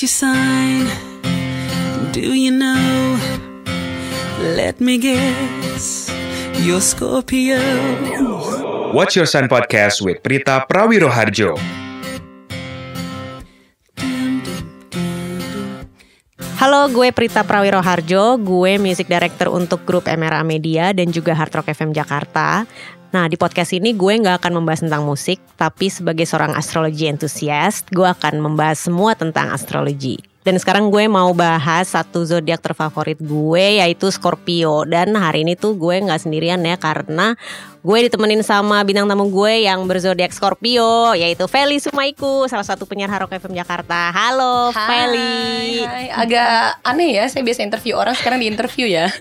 What's your sign? Do you know? Let me guess. You're Scorpio. Watch Your Sun Podcast with Prita Prawiroharjo. Halo, gue Prita Prawiroharjo, gue music director untuk grup MRA Media dan juga Hard Rock FM Jakarta. Nah, di podcast ini gue nggak akan membahas tentang musik, tapi sebagai seorang astrologi enthusiast, gue akan membahas semua tentang astrologi. Dan sekarang gue mau bahas satu zodiak terfavorit gue yaitu Scorpio. Dan hari ini tuh gue nggak sendirian ya karena gue ditemenin sama bintang tamu gue yang berzodiak Scorpio yaitu Feli Sumaiku, salah satu penyiar Harok FM Jakarta. Halo Feli. Hai, agak aneh ya, saya biasa interview orang sekarang di interview ya.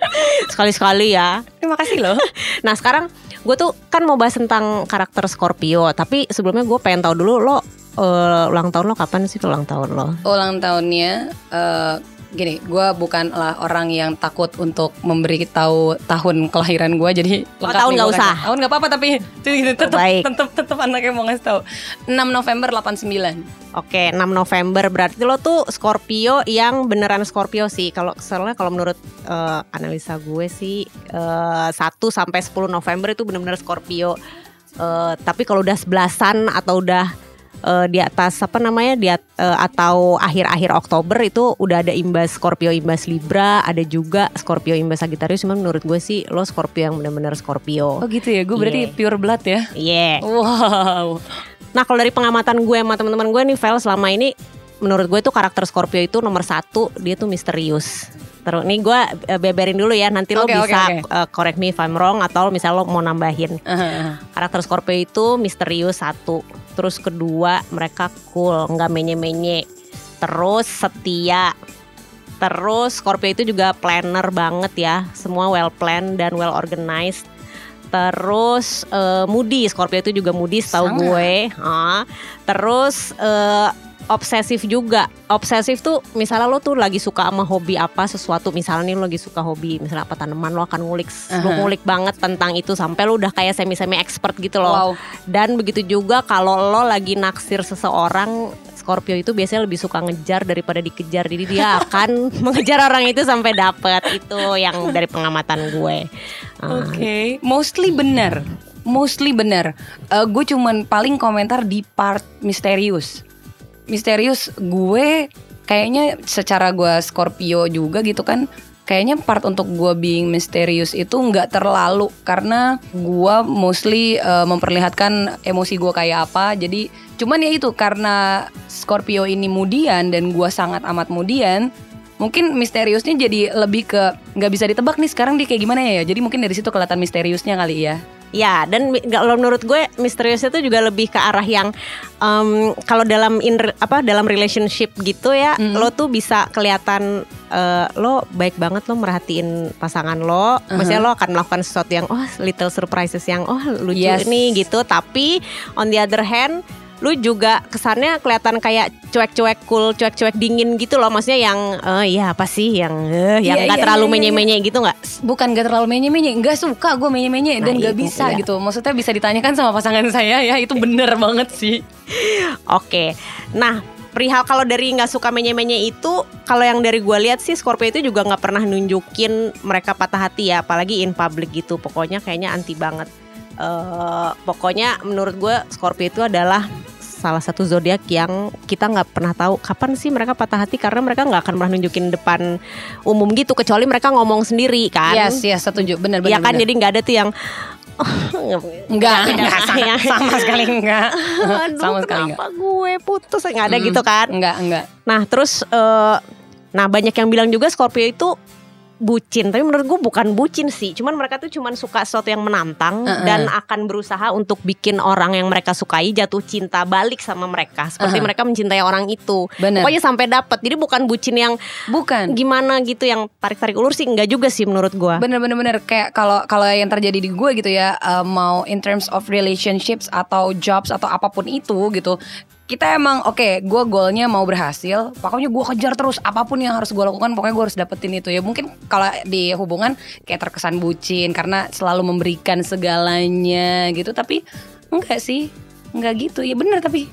Sekali-sekali ya. Terima kasih loh. Nah sekarang gue tuh kan mau bahas tentang karakter Scorpio, tapi sebelumnya gue pengen tahu dulu lo uh, ulang tahun lo kapan sih ulang tahun lo? Ulang tahunnya uh, gini, gue bukanlah orang yang takut untuk memberi tahu tahun kelahiran gue, jadi Oh, tahun nggak usah. kasih. Tahun nggak apa-apa tapi tetap tetap tetap anaknya mau ngasih tahu. 6 November 89. Oke, 6 November berarti lo tuh Scorpio yang beneran Scorpio sih. Kalau soalnya kalau menurut uh, analisa gue sih uh, 1 sampai 10 November itu bener-bener Scorpio. Uh, tapi kalau udah sebelasan atau udah uh, di atas apa namanya di at- uh, atau akhir-akhir Oktober itu udah ada imbas Scorpio imbas Libra, ada juga Scorpio imbas Sagittarius. Cuman menurut gue sih lo Scorpio yang bener-bener Scorpio. Oh gitu ya, gue berarti Iya. pure blood ya. Iya. Wow. Nah kalau dari pengamatan gue sama teman-teman gue nih Vel selama ini menurut gue tuh karakter Scorpio itu nomor satu dia tuh misterius. Terus nih gue eh, beberin dulu ya nanti lo bisa oke. eh, correct me if I'm wrong atau misal lo mau nambahin. Karakter Scorpio itu misterius satu. Terus kedua mereka cool nggak menye-menye. Terus setia. Terus Scorpio itu juga planner banget ya. Semua well planned dan well organized. Terus eh, moody, Scorpio itu juga moody tahu gue. Ah. Terus eh, obsesif juga. Obsesif tuh misalnya lo tuh lagi suka sama hobi apa sesuatu misalnya nih lo lagi suka hobi misalnya apa tanaman lo akan ngulik lo Aha. ngulik banget tentang itu sampai lo udah kayak semi-semi expert gitu loh. Wow. Dan begitu juga kalau lo lagi naksir seseorang Scorpio itu biasanya lebih suka ngejar daripada dikejar Jadi dia akan mengejar orang itu sampai dapet Itu yang dari pengamatan gue Ah, Oke, mostly benar. Mostly benar. gue cuman paling komentar di part misterius. Misterius gue kayaknya secara gue Scorpio juga gitu kan. Kayaknya part untuk gue being misterius itu nggak terlalu karena gue mostly eh, memperlihatkan emosi gue kayak apa. Jadi cuman ya itu karena Scorpio ini mudian dan gue sangat amat mudian. Mungkin misteriusnya jadi lebih ke nggak bisa ditebak nih sekarang dia kayak gimana ya. Jadi mungkin dari situ kelihatan misteriusnya kali ya. Ya dan kalau menurut gue misterius itu juga lebih ke arah yang em, Kalau dalam in, apa dalam relationship gitu ya Lo tuh bisa kelihatan eh, Lo baik banget lo merhatiin pasangan lo. Maksudnya lo akan melakukan sesuatu yang Oh little surprises yang Oh lucu Yes. nih gitu. Tapi on the other hand lu juga kesannya kelihatan kayak cuek-cuek cool, cuek-cuek dingin gitu loh. Maksudnya yang eh ya apa sih yang eh, yang Iya, nggak iya, terlalu iya, iya. menye-menye gitu nggak? Bukan gak terlalu menye-menye, nggak suka gue menye-menye Nah, dan nggak bisa iya. gitu. Maksudnya bisa ditanyakan sama pasangan saya ya itu bener banget sih. Oke, nah perihal kalau dari nggak suka menye-menye itu, kalau yang dari gue lihat sih Scorpio itu juga nggak pernah nunjukin mereka patah hati ya, apalagi in public gitu. Pokoknya kayaknya anti banget. Eh, pokoknya menurut gue Scorpio itu adalah salah satu zodiak yang kita nggak pernah tahu kapan sih mereka patah hati karena mereka nggak akan pernah nunjukin depan umum gitu kecuali mereka ngomong sendiri kan. Yes, yes, setuju. Bener, bener. Iya kan bener. jadi nggak ada tuh yang Enggak, Tidak, enggak, sama, ya. sama sekali enggak. Aduh, sama sekali enggak. kenapa gue putus nggak ada Mm-mm. gitu kan Enggak, enggak. Nah terus eh, Nah banyak yang bilang juga Scorpio itu bucin Tapi menurut gue bukan bucin sih Cuman mereka tuh cuman suka sesuatu yang menantang Uh-uh. Dan akan berusaha untuk bikin orang yang mereka sukai Jatuh cinta balik sama mereka Seperti Uh-huh. mereka mencintai orang itu Bener. Pokoknya sampai dapet Jadi bukan bucin yang Bukan. gimana gitu Yang tarik-tarik ulur sih Enggak juga sih menurut gue Bener bener bener kayak kalau kalau yang terjadi di gue gitu ya uh, mau in terms of relationships atau jobs atau apa pun itu gitu kita emang oke gue goalnya mau berhasil pokoknya gue kejar terus apa pun yang harus gue lakukan pokoknya gue harus dapetin itu ya mungkin kalau di hubungan kayak terkesan bucin karena selalu memberikan segalanya gitu tapi enggak sih enggak gitu ya bener tapi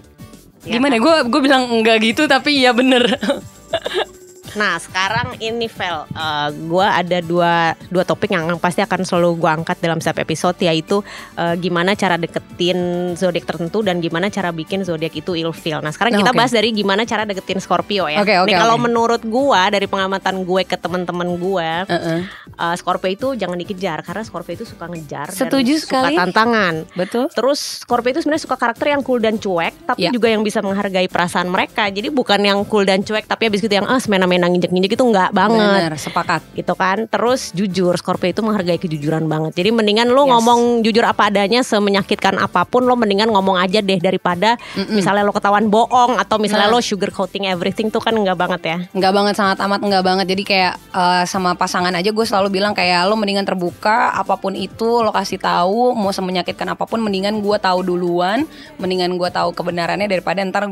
Ya Gimana? Gue gue bilang enggak gitu tapi iya bener. Nah sekarang ini Vel, eh, gue ada dua dua topik yang pasti akan selalu gue angkat dalam setiap episode yaitu eh, gimana cara deketin zodiak tertentu dan gimana cara bikin zodiak itu ilfeel. Nah sekarang Nah, kita oke. bahas dari gimana cara deketin Scorpio ya. Oke, oke, Nih kalau oke. menurut gue dari pengamatan gue ke teman-teman gue, Heeh. Eh, Scorpio itu jangan dikejar karena Scorpio itu suka ngejar Setuju dan sekali. suka tantangan. Betul. Terus Scorpio itu sebenarnya suka karakter yang cool dan cuek, tapi Ya. juga yang bisa menghargai perasaan mereka. Jadi bukan yang cool dan cuek, tapi habis itu yang ah semena-mena nginjek-nginjek itu enggak banget. Bener, sepakat. Gitu kan. Terus jujur, Scorpio itu menghargai kejujuran banget. Jadi mendingan lo Yes. ngomong jujur apa adanya, semenyakitkan apa pun lo mendingan ngomong aja deh daripada misalnya lo ketahuan bohong atau misalnya Nah. lo sugar coating everything tuh kan enggak banget ya. Enggak banget sangat amat enggak banget. Jadi kayak eh, sama pasangan aja gue selalu bilang kayak lo mendingan terbuka apa pun itu lo kasih tahu mau semenyakitkan apa pun mendingan gue tahu duluan, mendingan gue tahu kebenarannya daripada ntar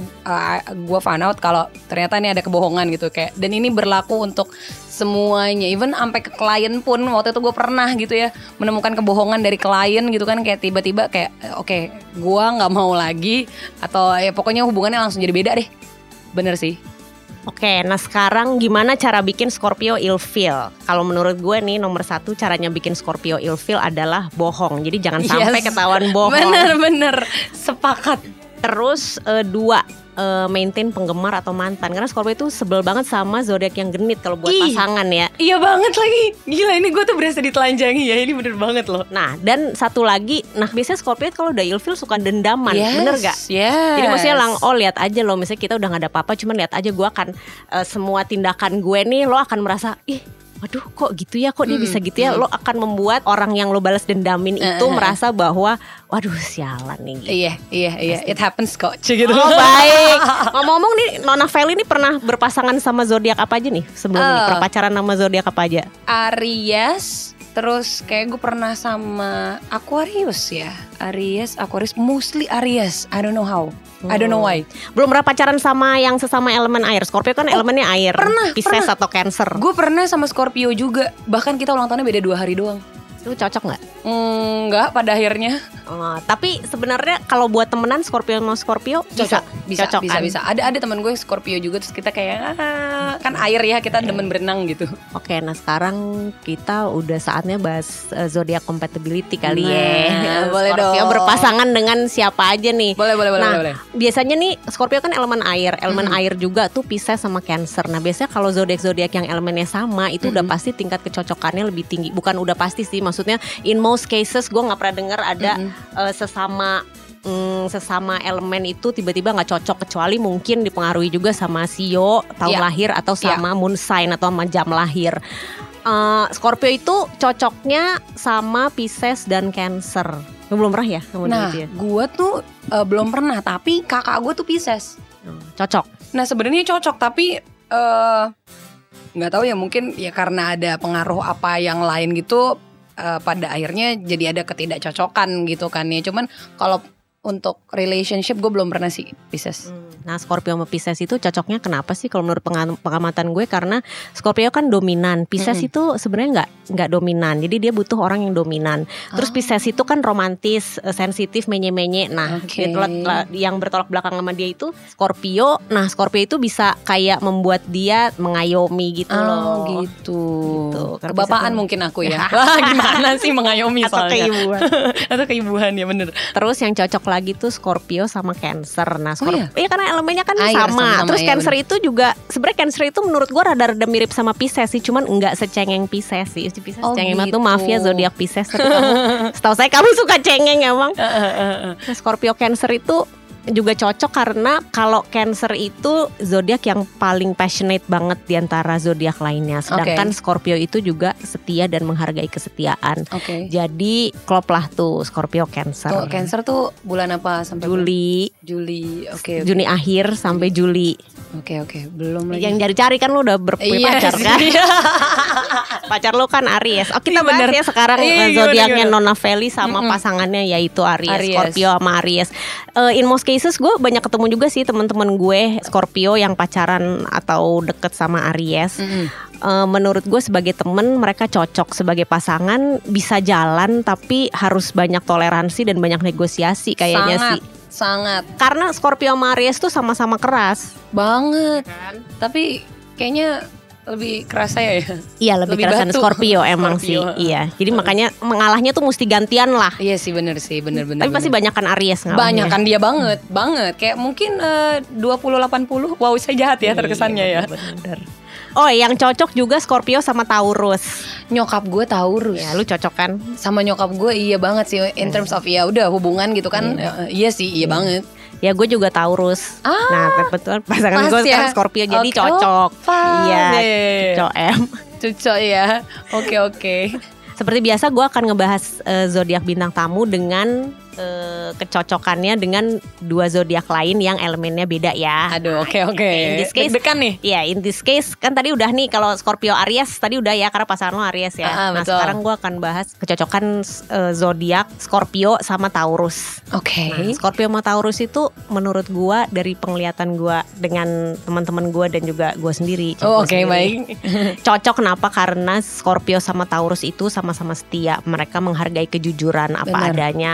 gue find out kalau ternyata ini ada kebohongan gitu kayak. Dan ini berlaku untuk semuanya. Even sampai ke klien pun waktu itu gue pernah gitu ya menemukan kebohongan dari klien gitu kan kayak tiba-tiba kayak eh, oke gue nggak mau lagi atau ya pokoknya hubungannya langsung jadi beda deh. Bener sih Oke, nah sekarang gimana cara bikin Scorpio ilfeel? Kalau menurut gue nih nomor satu caranya bikin Scorpio ilfeel adalah bohong. Jadi jangan sampai Yes. ketahuan bohong. Bener-bener sepakat. Terus eh, dua eh, maintain penggemar atau mantan. Karena Scorpio itu sebel banget sama zodiak yang genit kalau buat Ih. pasangan ya. Iya banget lagi. Gila ini gue tuh berasa ditelanjangi ya. Ini bener banget loh. Nah dan satu lagi, nah biasanya Scorpio kalau udah ilfeel suka dendaman, bener gak? Yes. Jadi maksudnya lang, oh lihat aja loh, misalnya kita udah gak ada apa-apa, cuman lihat aja gue akan eh, semua tindakan gue nih, lo akan merasa, ih, waduh kok gitu ya, kok dia Hmm, bisa gitu ya, lo akan membuat orang yang lo balas dendamin Eh, itu eh. merasa bahwa, waduh sialan nih. Gitu. Iya, iya, iya. It happens kok. Gitu. Oh baik. Ngomong-ngomong nih, Nona Feli ini pernah berpasangan sama zodiak apa aja nih sebelum ini? Eh. Berpacaran sama zodiak apa aja? Aries Terus kayak gue pernah sama Aquarius ya Aries, Aquarius Mostly Aries I don't know how I don't know why Belum pernah pacaran sama yang sesama elemen air. Scorpio kan elemennya air. Oh, pernah, Pisces pernah. atau Cancer. Gue pernah sama Scorpio juga Bahkan kita ulang tahunnya beda dua hari doang Itu cocok nggak? Enggak pada akhirnya Oh, tapi sebenarnya kalau buat temenan Scorpio sama Scorpio Cocok, bisa, Cocok bisa, kan? bisa. Ada ada teman gue Scorpio juga terus kita kayak ah, kan air ya kita demen berenang gitu. Oke, nah sekarang kita udah saatnya bahas eh, zodiak compatibility kali Nah, ya. boleh Scorpio dong. berpasangan dengan siapa aja nih? Boleh, boleh, boleh, nah, boleh. biasanya nih Scorpio kan elemen air, elemen air juga tuh Pisces sama Cancer. Nah, biasanya kalau zodiak-zodiak yang elemennya sama itu udah pasti tingkat kecocokannya lebih tinggi. Bukan udah pasti sih, maksudnya in most cases gue nggak pernah dengar ada eh, sesama mm, sesama elemen itu tiba-tiba nggak cocok kecuali mungkin dipengaruhi juga sama sio tahun Iya. lahir atau Iya. sama moon sign atau sama jam lahir. Eh, Scorpio itu cocoknya sama Pisces dan Cancer. Lu belum pernah ya Nah, gue tuh eh, belum pernah tapi kakak gue tuh Pisces. Oh, Cocok. Nah, sebenarnya cocok tapi nggak tahu ya mungkin ya karena ada pengaruh apa yang lain gitu eh, pada akhirnya jadi ada ketidakcocokan gitu kan ya. Cuman kalau untuk relationship gue belum pernah sih Pisces. Nah, Scorpio sama Pisces itu cocoknya kenapa sih kalau menurut penga- pengamatan gue karena Scorpio kan dominan, Pisces Mm-mm. itu sebenarnya nggak nggak dominan. Jadi dia butuh orang yang dominan. Terus Ah. Pisces itu kan romantis, eh, sensitif, menye-menye. Nah, telat- yang bertolak belakang sama dia itu Scorpio. Nah, Scorpio itu bisa kayak membuat dia mengayomi gitu loh. gitu. Gitu. Karena Kebapaan mungkin aku ya. Wah, gimana sih mengayomi Atau soalnya. keibuan. Atau keibuan ya bener. Terus yang cocok lagi tuh Scorpio sama Cancer. Nah, Scorpio, iya? karena elemennya kan Air, sama. sama-sama, Terus iya, Cancer itu juga sebenarnya Cancer itu menurut gua rada-rada mirip sama Pisces sih, cuman enggak secengeng Pisces sih. Si Pisces Oh, cengeng banget tuh gitu. maaf ya zodiak Pisces setahu saya kamu suka cengeng emang. Nah, Scorpio Cancer itu juga cocok karena kalau Cancer itu zodiak yang paling passionate banget di antara zodiak lainnya. Sedangkan Scorpio itu juga setia dan menghargai kesetiaan. Oke. Jadi klop lah tuh Scorpio Cancer. Tuh, Cancer tuh bulan apa sampai Juli, Juli. Oke. oke. Juni akhir sampai Juli. Oke oke. Belum lagi. Yang cari-cari kan lu udah berpunya Iya pacar kan? pacar lu kan Aries. Oh kita Iya, bahas bener. ya sekarang Iya, eh, zodiaknya? Nona Feli sama Mm-mm. pasangannya yaitu Aries, Aries. Scorpio sama Aries. Eh, in most cases gue banyak ketemu juga sih teman-teman gue Scorpio yang pacaran atau deket sama Aries. Mm-mm. Eh, menurut gue sebagai temen mereka cocok sebagai pasangan bisa jalan tapi harus banyak toleransi dan banyak negosiasi kayaknya Sangat. sih. Sangat Karena Scorpio sama Aries tuh sama-sama keras. banget. Tapi kayaknya lebih kerasa ya. Iya lebih, Lebih kerasan batu. Scorpio emang Scorpio. sih. Iya. Jadi makanya mengalahnya tuh mesti gantian lah. Iya sih bener sih bener bener. Tapi pasti bener. banyak kan Aries ngalahnya. banyak kan dia banget banget kayak mungkin eh, 20 80 wow saya jahat ya terkesannya ya. Bener. Oh yang cocok juga Scorpio sama Taurus. Nyokap gue Taurus. Ya lu cocok kan? sama nyokap gue iya banget sih in terms of ya udah hubungan gitu kan eh, iya sih iya banget Ya gue juga Taurus. Ah, nah kebetulan pasangan pas gue ya. Scorpio jadi Oke. cocok. Oh. Iya. Iya, iya, iya. Cocok M. cocok ya oke oke Seperti biasa gue akan ngebahas eh, zodiak bintang tamu dengan eh, kecocokannya dengan dua zodiak lain yang elemennya beda ya. aduh oke oke In this case- Deg-degan nih Iya, in this case kan tadi udah nih kalau Scorpio Aries tadi udah ya karena pasangan lo Aries ya. Ah, nah betul. sekarang gue akan bahas kecocokan eh, zodiak Scorpio sama Taurus. oke Nah, Scorpio sama Taurus itu menurut gua dari penglihatan gua dengan teman-teman gua dan juga gua sendiri. oh oke sendiri. baik Cocok kenapa? Karena Scorpio sama Taurus itu sama-sama setia. Mereka menghargai kejujuran apa Benar. adanya.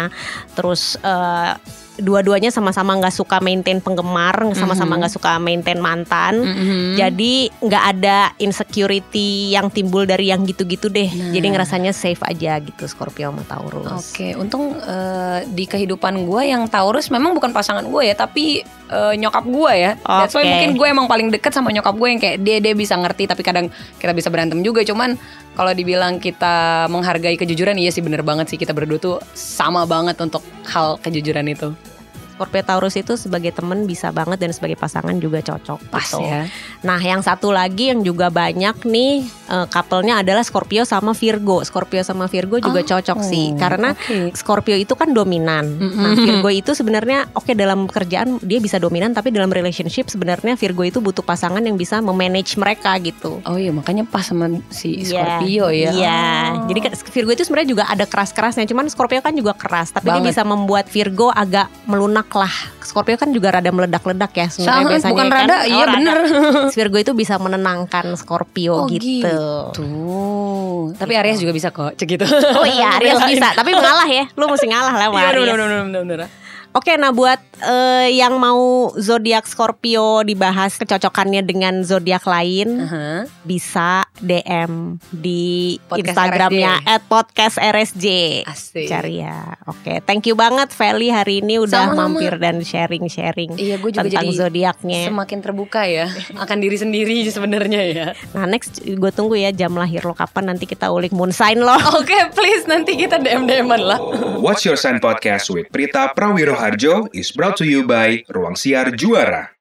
Terus eh, dua-duanya sama-sama nggak suka maintain penggemar, sama-sama Mhm. nggak suka maintain mantan. Mhm. Jadi nggak ada insecurity yang timbul dari yang gitu-gitu deh. Nah. Jadi ngerasanya safe aja gitu Scorpio sama Taurus. Oke, untung eh, di kehidupan gue yang Taurus memang bukan pasangan gue ya, tapi eh, nyokap gue ya. That's why Oke. mungkin gue emang paling deket sama nyokap gue yang kayak dia dia bisa ngerti, tapi kadang kita bisa berantem juga. Cuman kalau dibilang kita menghargai kejujuran, iya sih bener banget sih kita berdua tuh sama banget untuk hal kejujuran itu. Scorpio Taurus itu sebagai temen bisa banget dan sebagai pasangan juga cocok Pas gitu. ya. Nah yang satu lagi yang juga banyak nih eh, couple-nya adalah Scorpio sama Virgo. Scorpio sama Virgo juga Oh, cocok sih karena oke. Scorpio itu kan dominan. Nah Virgo itu sebenarnya oke dalam pekerjaan dia bisa dominan tapi dalam relationship sebenarnya Virgo itu butuh pasangan yang bisa memanage mereka gitu. Oh iya, makanya pas sama si Iya, Scorpio ya. Iya. Oh. Jadi kan Virgo itu sebenarnya juga ada keras-kerasnya. Cuman Scorpio kan juga keras, tapi dia Banget. bisa membuat Virgo agak melunak lah. Scorpio kan juga rada meledak-ledak ya sebenarnya biasanya bukan kan. rada, iya rada. bener. Virgo itu bisa menenangkan Scorpio Oh, gitu. Tuh. Tapi Aries juga bisa kok, cek gitu. Oh iya, Aries bisa, tapi mengalah ya. Lu mesti ngalah lah sama Iya, Aries. bener, bener, bener, bener. Oke, nah buat eh, yang mau zodiak Scorpio dibahas kecocokannya dengan zodiak lain, Aha. bisa DM di Podcast Instagramnya @podcastrsj. Asik. Cari ya. Oke, thank you banget Feli hari ini udah Sama-sama. mampir dan sharing-sharing Iya, gue juga tentang zodiaknya. semakin terbuka ya akan diri sendiri sebenarnya ya. Nah, next gue tunggu ya jam lahir lo kapan nanti kita ulik moon sign lo. Oke, please nanti kita DM DM-an lah. Watch Your Sign Podcast with Prita Prawiroharjo is brought to you by Ruang Siar Juara.